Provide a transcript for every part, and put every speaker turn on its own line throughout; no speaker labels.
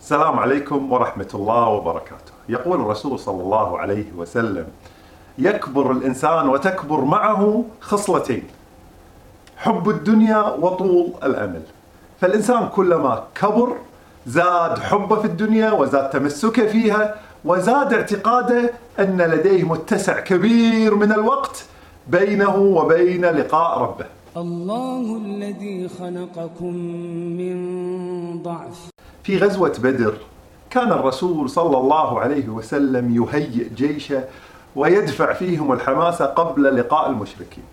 السلام عليكم ورحمة الله وبركاته. يقول الرسول صلى الله عليه وسلم: يكبر الإنسان وتكبر معه خصلتين حب الدنيا وطول الأمل. فالإنسان كلما كبر زاد حبه في الدنيا وزاد تمسكه فيها وزاد اعتقاده أن لديه متسع كبير من الوقت بينه وبين لقاء ربه.
الله الذي خلقكم من ضعف
في غزوة بدر كان الرسول صلى الله عليه وسلم يهيئ جيشه ويدفع فيهم الحماسة قبل لقاء المشركين.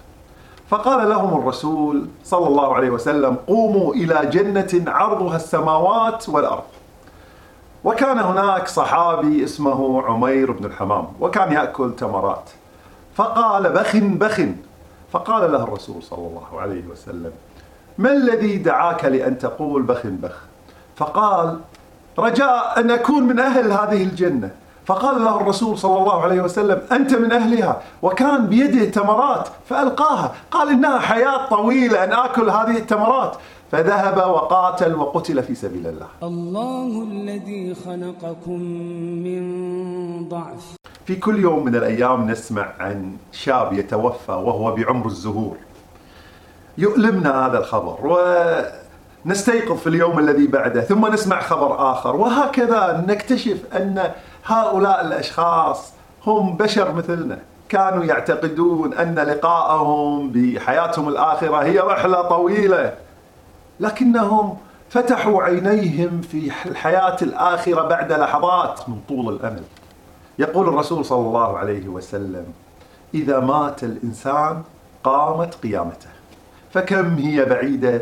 فقال لهم الرسول صلى الله عليه وسلم قوموا إلى جنة عرضها السماوات والأرض. وكان هناك صحابي اسمه عمير بن الحمام وكان يأكل تمرات. فقال بخ بخ فقال له الرسول صلى الله عليه وسلم ما الذي دعاك لأن تقول بخ بخ فقال رجاء أن أكون من أهل هذه الجنة. فقال له الرسول صلى الله عليه وسلم أنت من أهلها. وكان بيده تمرات فألقاها. قال إنها حياة طويلة أن آكل هذه التمرات. فذهب وقاتل وقتل في سبيل الله.
الله الذي خلقكم من ضعف.
في كل يوم من الأيام نسمع عن شاب يتوفى وهو بعمر الزهور. يؤلمنا هذا الخبر ونستيقظ في اليوم الذي بعده ثم نسمع خبر آخر. وهكذا نكتشف أن هؤلاء الأشخاص هم بشر مثلنا. كانوا يعتقدون أن لقاءهم بحياتهم الآخرة هي رحلة طويلة. لكنهم فتحوا عينيهم في الحياة الآخرة بعد لحظات من طول الأمل يقول الرسول صلى الله عليه وسلم إذا مات الإنسان قامت قيامته فكم هي بعيدة